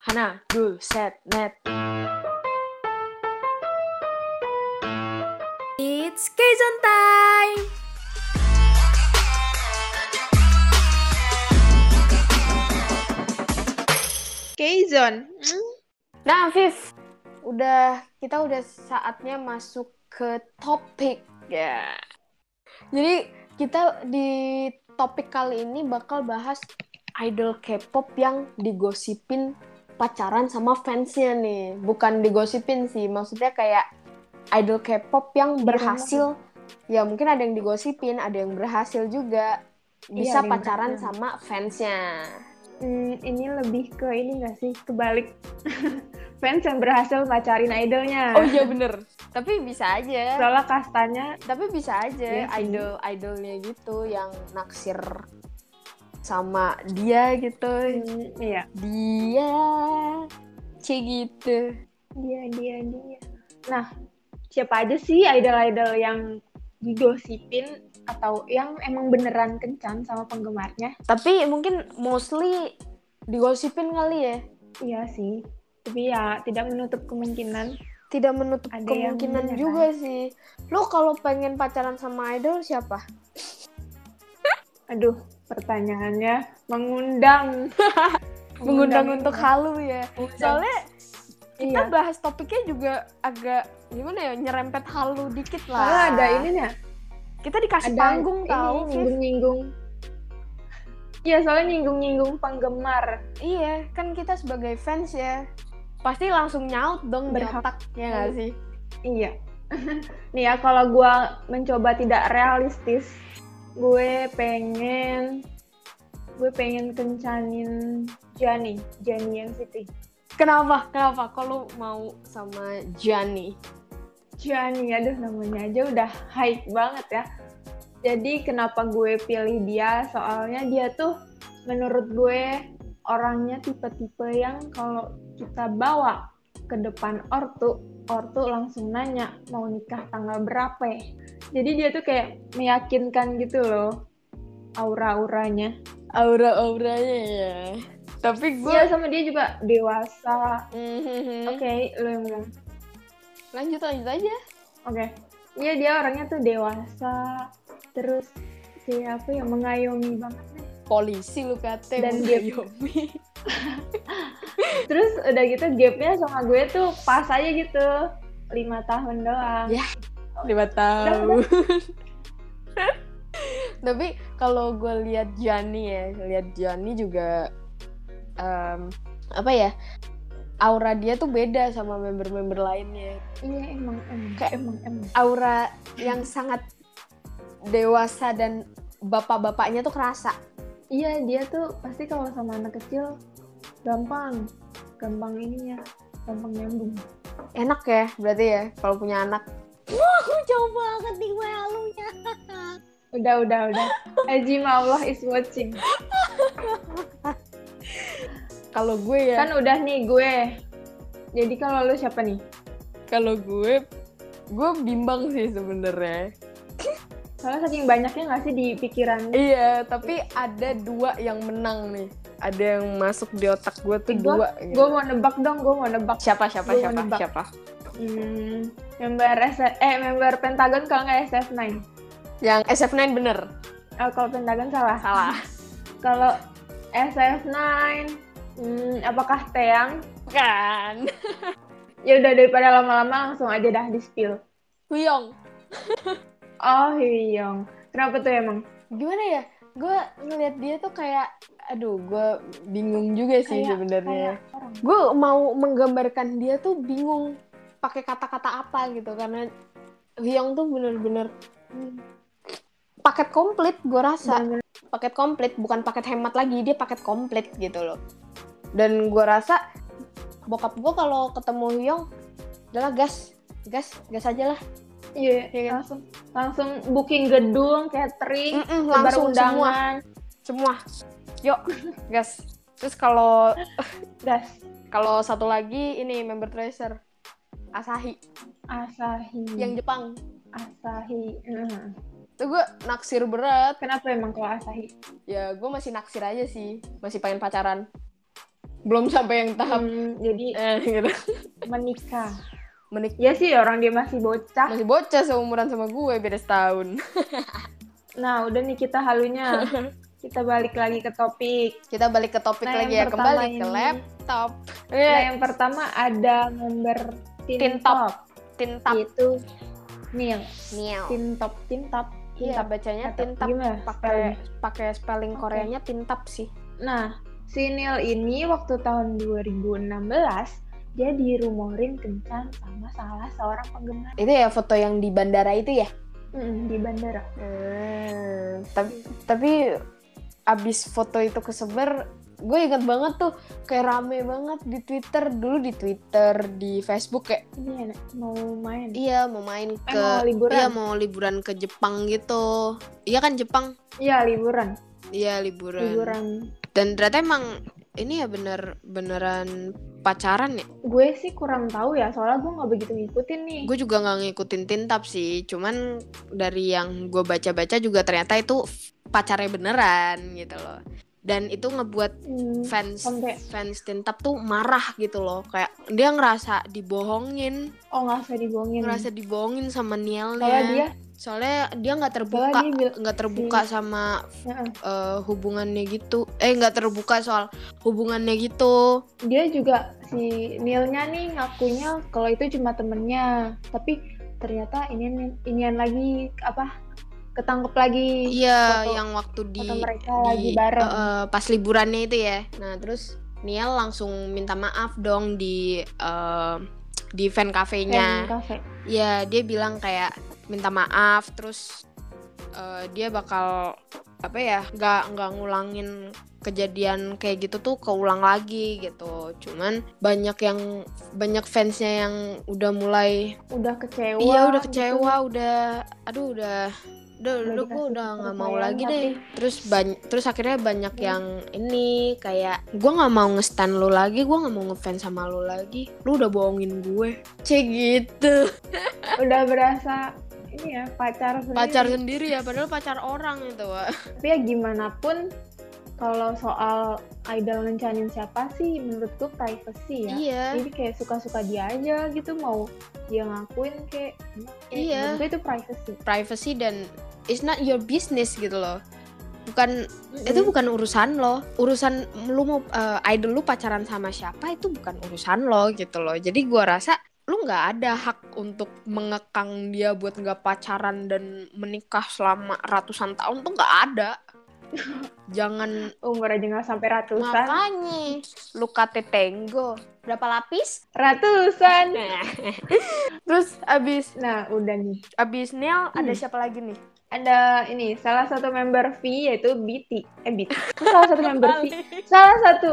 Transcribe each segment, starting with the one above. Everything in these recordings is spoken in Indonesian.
Hana, dul, set, net. It's Kazon time! K-Zone. Nah, Viv, udah kita udah saatnya masuk ke topik ya. Jadi kita di topik kali ini bakal bahas idol K-pop yang digosipin pacaran sama fansnya nih. Bukan digosipin sih, maksudnya kayak idol K-pop yang berhasil. Ya mungkin ada yang digosipin, ada yang berhasil juga bisa ada yang pacaran berhasil. sama fansnya. Hmm, ini lebih ke ini gak sih? Kebalik. Fans yang berhasil pacarin idolnya. Oh iya bener, tapi bisa aja. Soalnya kastanya tapi bisa aja Iya idol idolnya gitu yang naksir sama dia gitu hmm, iya, dia cie gitu dia dia dia. Nah, siapa aja sih idol-idol yang digosipin atau yang emang beneran kencan sama penggemarnya? tapi mungkin mostly digosipin kali ya Iya sih. Tapi ya tidak menutup kemungkinan. tidak menutup Ada kemungkinan juga sih lo kalau pengen pacaran sama idol siapa Aduh, pertanyaannya mengundang. mengundang untuk halu ya Mengundang. soalnya kita Iya. bahas topiknya juga agak gimana ya nyerempet halu dikit lah Soalnya ada ininya, kita dikasih ada panggung ini, tahu nyinggung-nyinggung. Iya, soalnya nyinggung-nyinggung penggemar. Iya, kan kita sebagai fans ya pasti langsung nyaut dong di Berhak. otak ya nggak sih? Iya. Nih ya, kalau gue mencoba tidak realistis, gue pengen gue pengen kencanin Jani, Jani NCT. Kenapa? Kenapa? Kalau mau sama Gianni? Jani, aduh namanya aja udah hype banget ya. Jadi kenapa gue pilih dia? Soalnya dia tuh menurut gue orangnya tipe-tipe yang kalau kita bawa ke depan ortu, ortu langsung nanya mau nikah tanggal berapa ya. Jadi dia tuh kayak meyakinkan gitu loh aura-auranya. Aura-auranya ya. Tapi gue Iya sama dia juga dewasa. Mhm. Oke, lo yang bilang. lanjut lanjut aja. Oke. Iya dia orangnya tuh dewasa. Terus kayak apa ya mengayomi banget nih. Polisi lu kata Dan mengayomi. Terus udah gitu gapnya sama gue tuh pas aja gitu. Lima tahun doang. Ya. Lima tahun. Tapi kalau gue lihat Gianni ya, lihat Gianni juga em, apa ya? Aura dia tuh beda sama member-member lainnya. Iya emang emang Kayak- emang emang. aura yang sangat dewasa dan bapak-bapaknya tuh kerasa. Iya dia tuh pasti kalau sama anak kecil gampang, gampang ininya, gampang nyambung. Enak ya berarti ya kalau punya anak. Wah, aku jauh banget nih gue halunya. Udah udah udah. Haji Allah is watching. Kalau gue ya, Kan udah nih gue. Jadi kalau lu siapa nih? kalau gue gue bimbang sih sebenarnya. Soalnya saking banyaknya nggak sih di pikiran Iya, tapi ada dua yang menang nih. Ada yang masuk di otak gue tuh dua. gitu. gue mau nebak dong, gue mau nebak. Siapa siapa Gua siapa siapa? Hmm, member S eh member Pentagon kalau nggak SF9. Yang SF9 bener. Oh, kalau Pentagon salah. Salah. Kalau SF9, hmm, apakah Teang? Kan. Ya udah daripada lama-lama langsung aja dah di spill. Huyong. Oh Hyung, kenapa tuh emang? gimana ya gue ngeliat dia tuh kayak aduh gue bingung juga sih sebenarnya gue mau menggambarkan dia tuh bingung pakai kata-kata apa gitu karena Hyung tuh bener-bener Hmm, paket komplit gue rasa. Bener-bener. paket komplit bukan paket hemat lagi dia paket komplit gitu loh. Dan gue rasa bokap gue kalau ketemu Hyung adalah gas. Gas gas aja lah. Iya, Iya kan? langsung langsung booking gedung, catering, Mm-mm, sebar langsung semua. undangan, semua. Yuk gas. Terus kalau gas, Kalau satu lagi ini member tracer Asahi Asahi, yang Jepang. Asahi. Hmm. Itu gue naksir berat. Kenapa emang kalau Asahi? Ya gue masih naksir aja sih, masih pengen pacaran. belum sampai yang tahap Hmm, jadi eh, gitu. menikah. Menik Ya sih orang dia masih bocah. masih bocah seumuran sama gue beda setahun. Nah, udah nih kita halunya. kita balik lagi ke topik. Kita balik ke topik Nah, lagi ya, kembali pertama ke ini- laptop. Nah, yang pertama ada member Tintop. tintap Itu Neil. Niel. Tintop, tintap. Iya, Tintap. bacanya Tintap. tintap Gimana pakai pakai spelling. Koreanya tintap sih. Nah, si Neil ini waktu tahun 2016 dia dirumorin kencan sama salah seorang penggemar Itu ya foto yang di bandara itu ya? Mm, di bandara. Hmm, tapi tapi abis foto itu kesebar, gue inget banget tuh kayak rame banget di Twitter dulu di Twitter di Facebook kayak Ini enak, mau main. iya mau main Eh, ke mau liburan. iya mau liburan ke Jepang gitu. Iya kan Jepang? Iya, liburan. Iya liburan. Liburan. Dan ternyata emang ini ya bener beneran pacaran ya. Gue sih kurang tahu ya, soalnya gue nggak begitu ngikutin nih. Gue juga nggak ngikutin tintap sih, cuman dari yang gue baca-baca juga ternyata itu pacarnya beneran gitu loh. Dan itu ngebuat Hmm, fans sampai- fans tintap tuh marah gitu loh, kayak dia ngerasa dibohongin, oh nggak usah dibohongin. ngerasa dibohongin sama Nielnya. Soalnya dia, Soalnya dia nggak terbuka, nggak terbuka sama Heeh. eh, hubungannya gitu. Eh nggak terbuka soal hubungannya gitu. dia juga si Neilnya nih ngakunya kalau itu cuma temennya, tapi ternyata ini inian lagi apa ketangkep lagi Iya, foto- yang waktu di, foto mereka di- lagi bareng. eh, pas liburannya itu ya. Nah, terus Niel langsung minta maaf dong di eh, di fan Fan cafe-nya. cafe. Ya, dia bilang kayak minta maaf terus eh, dia bakal apa ya? nggak nggak ngulangin kejadian kayak gitu tuh keulang lagi gitu. Cuman banyak yang banyak fansnya yang udah mulai Udah kecewa. iya udah gitu. kecewa, udah aduh udah udah gue udah nggak mau lagi tapi- deh terus banyak terus akhirnya banyak Hmm. yang ini kayak gue nggak mau ngestan lu lagi gue nggak mau ngefans sama lu lagi lu udah bohongin gue cek gitu Udah berasa ini ya pacar sendiri. pacar sendiri ya padahal pacar orang itu Wak. Tapi ya gimana pun kalau soal idol ngencanin siapa sih menurutku privacy ya. iya Jadi kayak suka-suka dia aja gitu mau dia ngakuin kayak eh, Iya. itu privacy. privacy dan it's not your business gitu loh bukan itu bukan urusan lo urusan lu mau eh, idol lu pacaran sama siapa itu bukan urusan lo gitu loh jadi gua rasa lu nggak ada hak untuk mengekang dia buat nggak pacaran dan menikah selama ratusan tahun tuh nggak ada jangan umur aja nggak sampai ratusan. makanya lu kate tenggo berapa lapis Ratusan. terus abis Nah, udah nih. abis Neil ada Hmm. siapa lagi nih Ada ini salah satu member V yaitu BT. Eh BT. Salah satu member V. Salah satu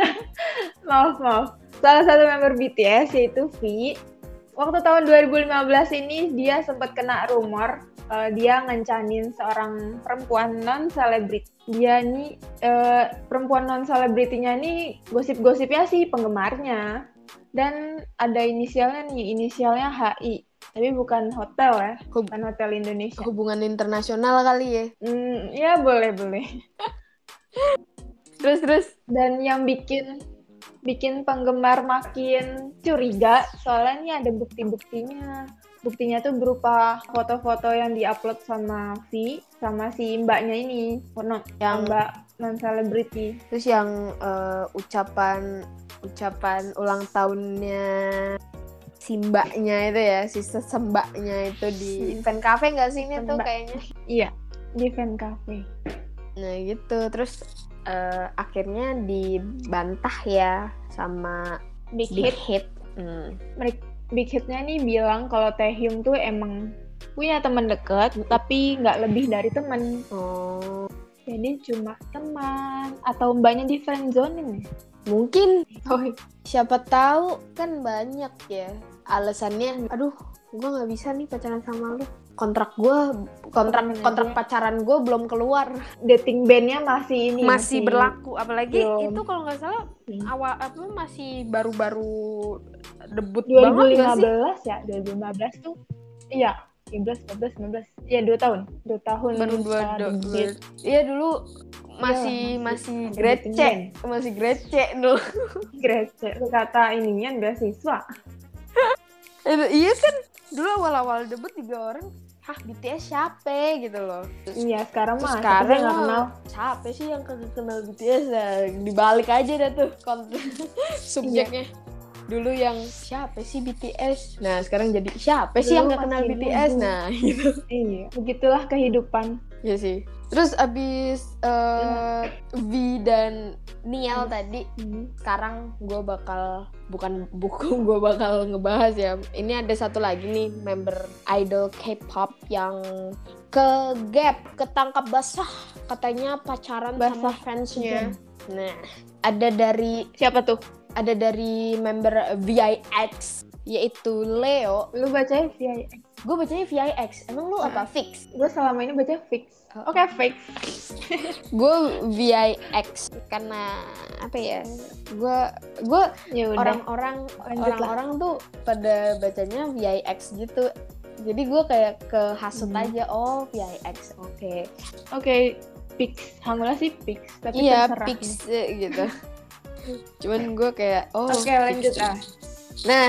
maaf maaf. Salah satu member BTS yaitu V. Waktu tahun 2015 ini dia sempat kena rumor eh, dia ngencanin seorang perempuan non selebriti. Dia nih eh, perempuan non selebritinya nih gosip-gosipnya sih penggemarnya. Dan ada inisialnya nih, inisialnya HI. Tapi bukan hotel ya, Hub- bukan hotel Indonesia. hubungan internasional kali ya Hmm, ya boleh boleh. terus terus Dan yang bikin bikin penggemar makin curiga soalnya ini ada bukti-buktinya. Buktinya tuh berupa foto-foto yang diupload sama V sama si mbaknya ini, non Yang- mbak non selebriti. Terus yang eh, ucapan ucapan ulang tahunnya si mbaknya itu ya, si sesembaknya itu di Hmm. fan cafe nggak sih ini tuh kayaknya? Iya, di fan cafe. Nah gitu, terus eh, akhirnya dibantah ya sama Big Big Hit, Hit. Hmm. Big Hitnya nih bilang kalau Taehyung tuh emang punya teman deket, tapi nggak lebih dari teman. Oh, Jadi cuma teman atau mbaknya di friendzonin ya? mungkin Oh, siapa tahu kan banyak ya alasannya. Aduh, gue nggak bisa nih pacaran sama lu. Kontrak gue, kontrak kontrak aja. pacaran gue belum keluar. dating bandnya masih ini masih berlaku apalagi belum. itu kalau nggak salah Hmm. awal apa masih baru-baru debut banget nggak sih 2015 ya 2015 tuh iya 15 14 15 ya dua tahun dua tahun baru dua, iya dulu masih Iya, masih masih grece, masih grece dulu. Grece. Kata ininya beasiswa. Itu- iya kan dulu awal-awal debut juga orang. Hah BTS siapa gitu loh. Terus, Iya, sekarang mah sekarang nggak kenal. siapa sih yang kagak kenal BTS nah, dibalik aja dah tuh konten subjeknya. Dulu yang siapa sih BTS nah sekarang jadi siapa sih yang nggak kenal BTS nah gitu. Iya, begitulah kehidupan. ya sih terus abis eh, V dan Nial Hmm. tadi Hmm. sekarang gue bakal bukan buku gue bakal ngebahas ya ini ada satu lagi nih member idol K-pop yang ke gap ketangkap basah katanya pacaran sama Basah. fansnya nah ada dari Siapa tuh? ada dari member VIX yaitu Leo Lu bacanya VIX. gue bacanya VIX emang lu apa fix Gue selama ini baca fix. Oke, fix. gue VIX karena apa ya gue gue Ya udah. orang-orang orang-orang tuh pada bacanya VIX gitu jadi gue kayak kehasut Hmm. aja oh VIX oke Oke, fix. Hamula sih fix. Tapi iya terserah. Pix eh, gitu cuman gue kayak oh Oke, Pix. lanjut ah. nah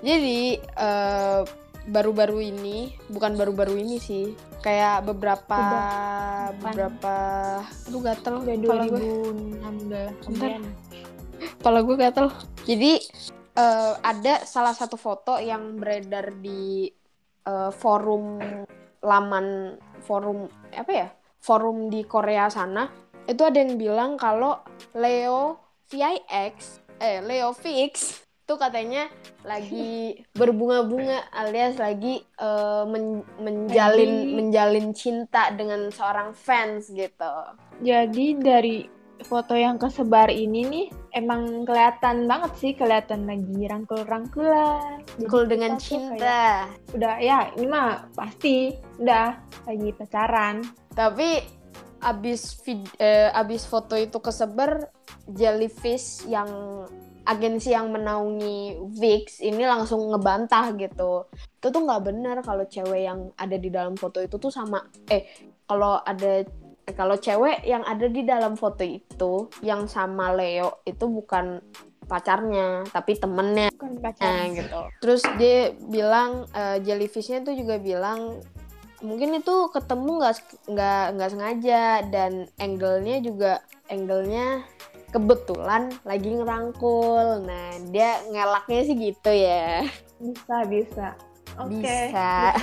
jadi eh, baru-baru ini bukan baru-baru ini sih kayak beberapa Udah. beberapa aduh gatel Udah kepala gue. 2016. Bentar. kepala gue gatel jadi eh, ada salah satu foto yang beredar di eh, forum laman forum apa ya forum di Korea sana itu ada yang bilang kalau Leo VIX eh Leo Fix tuh katanya lagi berbunga-bunga alias lagi eh, men- menjalin Lagi- menjalin cinta dengan seorang fans gitu. Jadi dari foto yang kesebar ini nih emang kelihatan banget sih kelihatan lagi rangkul-rangkulan. Jadi Cool dengan cinta. kayak, udah ya ini mah pasti udah lagi pacaran. Tapi abis vid- eh, abis foto itu kesebar, Jellyfish yang agensi yang menaungi VIX ini langsung ngebantah gitu. Itu tuh nggak benar kalau cewek yang ada di dalam foto itu tuh sama eh kalau ada eh, kalau cewek yang ada di dalam foto itu yang sama Leo itu bukan pacarnya tapi temennya Bukan Nah, pacaran. gitu. Terus dia bilang eh, jellyfishnya tuh juga bilang mungkin itu ketemu nggak nggak nggak sengaja dan angle-nya juga angle-nya kebetulan lagi ngerangkul. Nah, dia ngelaknya sih gitu ya. Bisa bisa. Oke.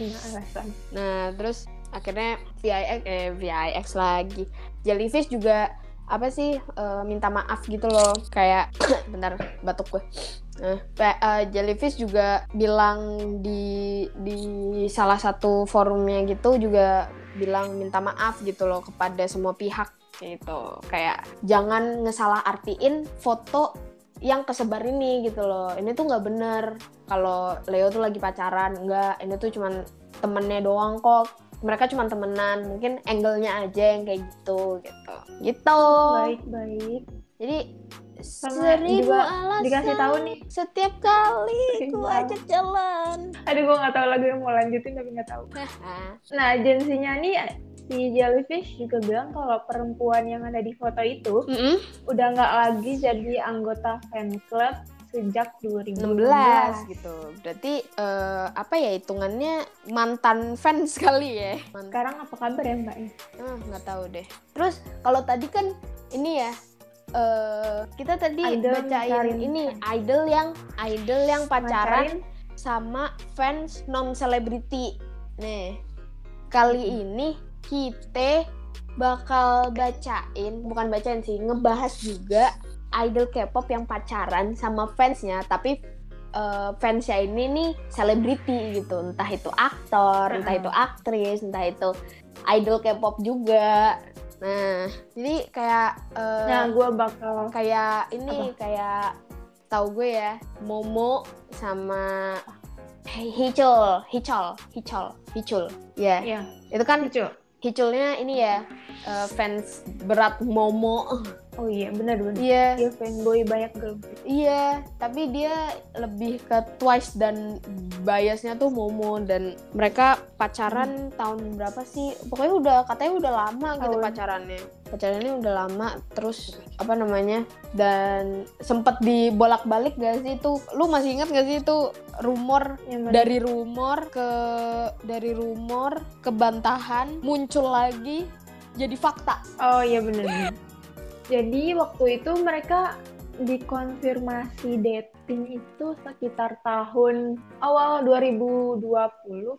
Bisa. Nah, terus akhirnya VIX eh VIX lagi. Jellyfish juga apa sih eh, minta maaf gitu loh. Kayak bentar batuk gue. Nah, eh, Jellyfish juga bilang di di salah satu forumnya gitu juga bilang minta maaf gitu loh kepada semua pihak gitu. Kayak jangan ngesalah artiin foto yang kesebar ini gitu loh. Ini tuh nggak bener kalau Leo tuh lagi pacaran. Enggak, ini tuh cuman temennya doang kok. Mereka cuma temenan, mungkin angle-nya aja yang kayak gitu gitu. Gitu. Baik baik. Jadi Sama seribu juga alasan dikasih tahu nih. setiap kali Seribu ku alasan. ajak jalan. Aduh gue nggak tahu lagu yang mau lanjutin tapi nggak tahu. Nah agensinya nih si Jellyfish juga bilang kalau perempuan yang ada di foto itu Mm-mm, udah nggak lagi jadi anggota fan club sejak 2016. 16 gitu. Berarti eh, apa ya hitungannya mantan fans kali ya. Mantan Sekarang apa kabar ya Mbak? Ah, nggak tahu deh. Terus kalau tadi kan ini ya eh kita tadi Idol bacain mencari ini idol yang idol yang pacaran sama fans non selebriti. Nih, kali ini kita bakal bacain, bukan bacain sih, ngebahas juga idol K-pop yang pacaran sama fansnya, tapi eh, fansnya ini nih selebriti gitu, entah itu aktor, entah itu aktris, entah itu idol K-pop juga. Nah, jadi kayak eh, Nah gue bakal kayak ini kayak tahu gue ya Momo sama Hicul Hicul Hicul Hicul ya ya itu kan lucu. Hiculnya ini ya eh, fans berat Momo Oh iya, benar-benar. Iya. Dia fanboy banyak girl. Iya, tapi dia lebih ke Twice dan biasnya tuh Momo dan mereka pacaran tahun berapa sih? Pokoknya udah katanya udah lama gitu pacarannya. Pacarannya udah lama terus apa namanya? Dan sempet dibolak-balik gak sih itu? Lu masih ingat gak sih itu rumor mana? dari rumor ke dari rumor ke bantahan muncul lagi jadi fakta. Oh iya benar. Jadi waktu itu mereka dikonfirmasi dating itu sekitar tahun awal 2020,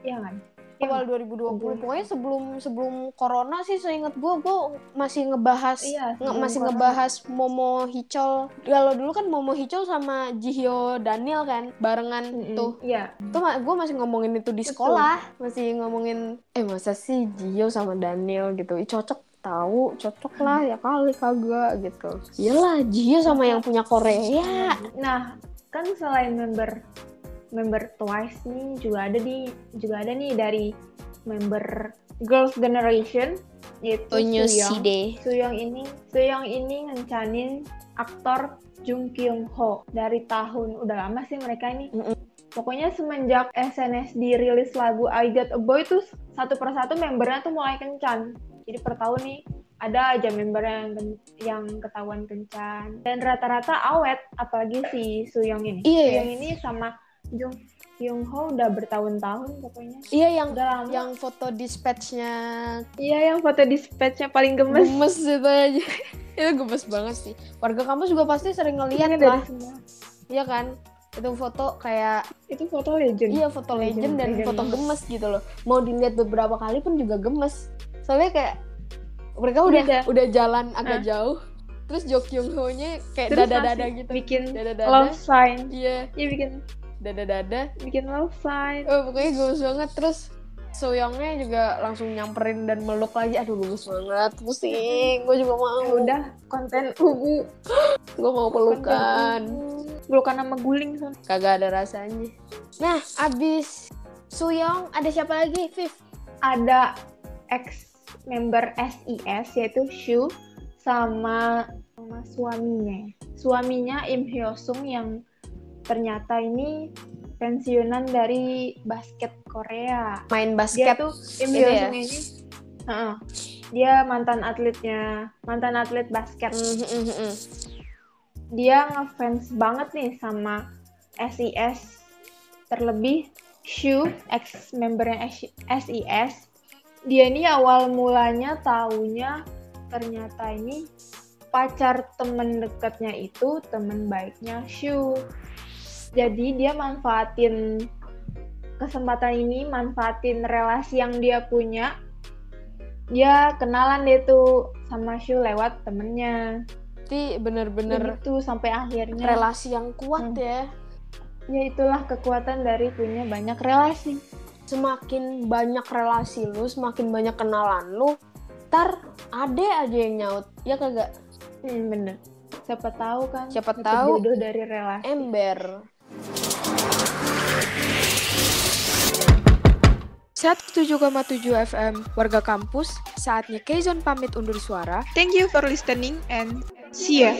ya kan? Ya awal nggak? 2020 Sebelum- pokoknya sebelum sebelum corona sih seingat gue gue masih ngebahas Iya, nge- masih corona. ngebahas Momo Hicol kalau dulu kan Momo Hicol sama Jihyo Daniel kan barengan Mm-mm, tuh Iya. tuh gue masih ngomongin itu di Betul. sekolah masih ngomongin eh masa sih Jihyo sama Daniel gitu Ih, cocok tahu cocok lah ya kali kagak gitu iyalah Jihyo sama yang punya Korea Nah, kan selain member member Twice nih juga ada di juga ada nih dari member Girls Generation yaitu Suyong. Suyong ini Suyong ini ngencanin aktor Jung Kyung Ho dari tahun udah lama sih mereka ini. Mm-mm. Pokoknya semenjak SNSD rilis lagu I Got a Boy tuh satu persatu membernya tuh mulai kencan. Jadi per tahun nih ada aja member yang yang ketahuan kencan dan rata-rata awet apalagi si Suyong ini. Iya, ya. Suyong ini sama Jung Kyung Ho udah bertahun-tahun pokoknya. iya yang Udah lama. yang foto dispatchnya Iya yang foto dispatchnya paling gemes. gemes itu aja itu gemes banget sih warga kampus juga pasti sering ngeliat Iya, dari lah iya kan itu foto kayak Itu foto legend. iya foto legend, Legend, dan legend foto gemes gitu loh mau dilihat beberapa kali pun juga gemes soalnya kayak mereka udah Iya, dah. udah jalan agak Ah. jauh terus Jo Kyung Ho nya kayak Terus dada dada gitu. bikin dada dada love sign. iya. Iya bikin dada dada bikin love sign. oh, pokoknya gemes banget. Terus Soyoungnya juga langsung nyamperin dan meluk lagi. Aduh gemes banget. Pusing. Gue juga mau. Ya udah konten ubu gue mau pelukan. Pelukan sama guling son. kagak ada rasanya. Nah abis Suyong ada siapa lagi Viv Ada ex member SIS yaitu Shu sama sama suaminya. Suaminya Im Hyo Sung yang ternyata ini pensiunan dari basket Korea. main Dia basket tuh Im Hyo ya? Sung ini Heeh. dia mantan atletnya, mantan atlet basket. Mhm, mhm, mhm. dia ngefans banget nih sama SIS terlebih Shu ex membernya SIS dia ini awal mulanya taunya ternyata ini pacar temen dekatnya itu temen baiknya Shu. Jadi dia manfaatin kesempatan ini manfaatin relasi yang dia punya. Dia kenalan deh tuh sama Shu lewat temennya. Berarti bener-bener begitu sampai akhirnya. relasi yang kuat Hmm. ya. Ya itulah kekuatan dari punya banyak relasi semakin banyak relasi lu semakin banyak kenalan lu ntar ada aja yang nyaut ya kagak hmm, bener siapa tahu kan Siapa tahu. jodoh dari relasi ember 107,7 FM Warga Kampus, saatnya Keizon pamit undur suara. Thank you for listening and see ya.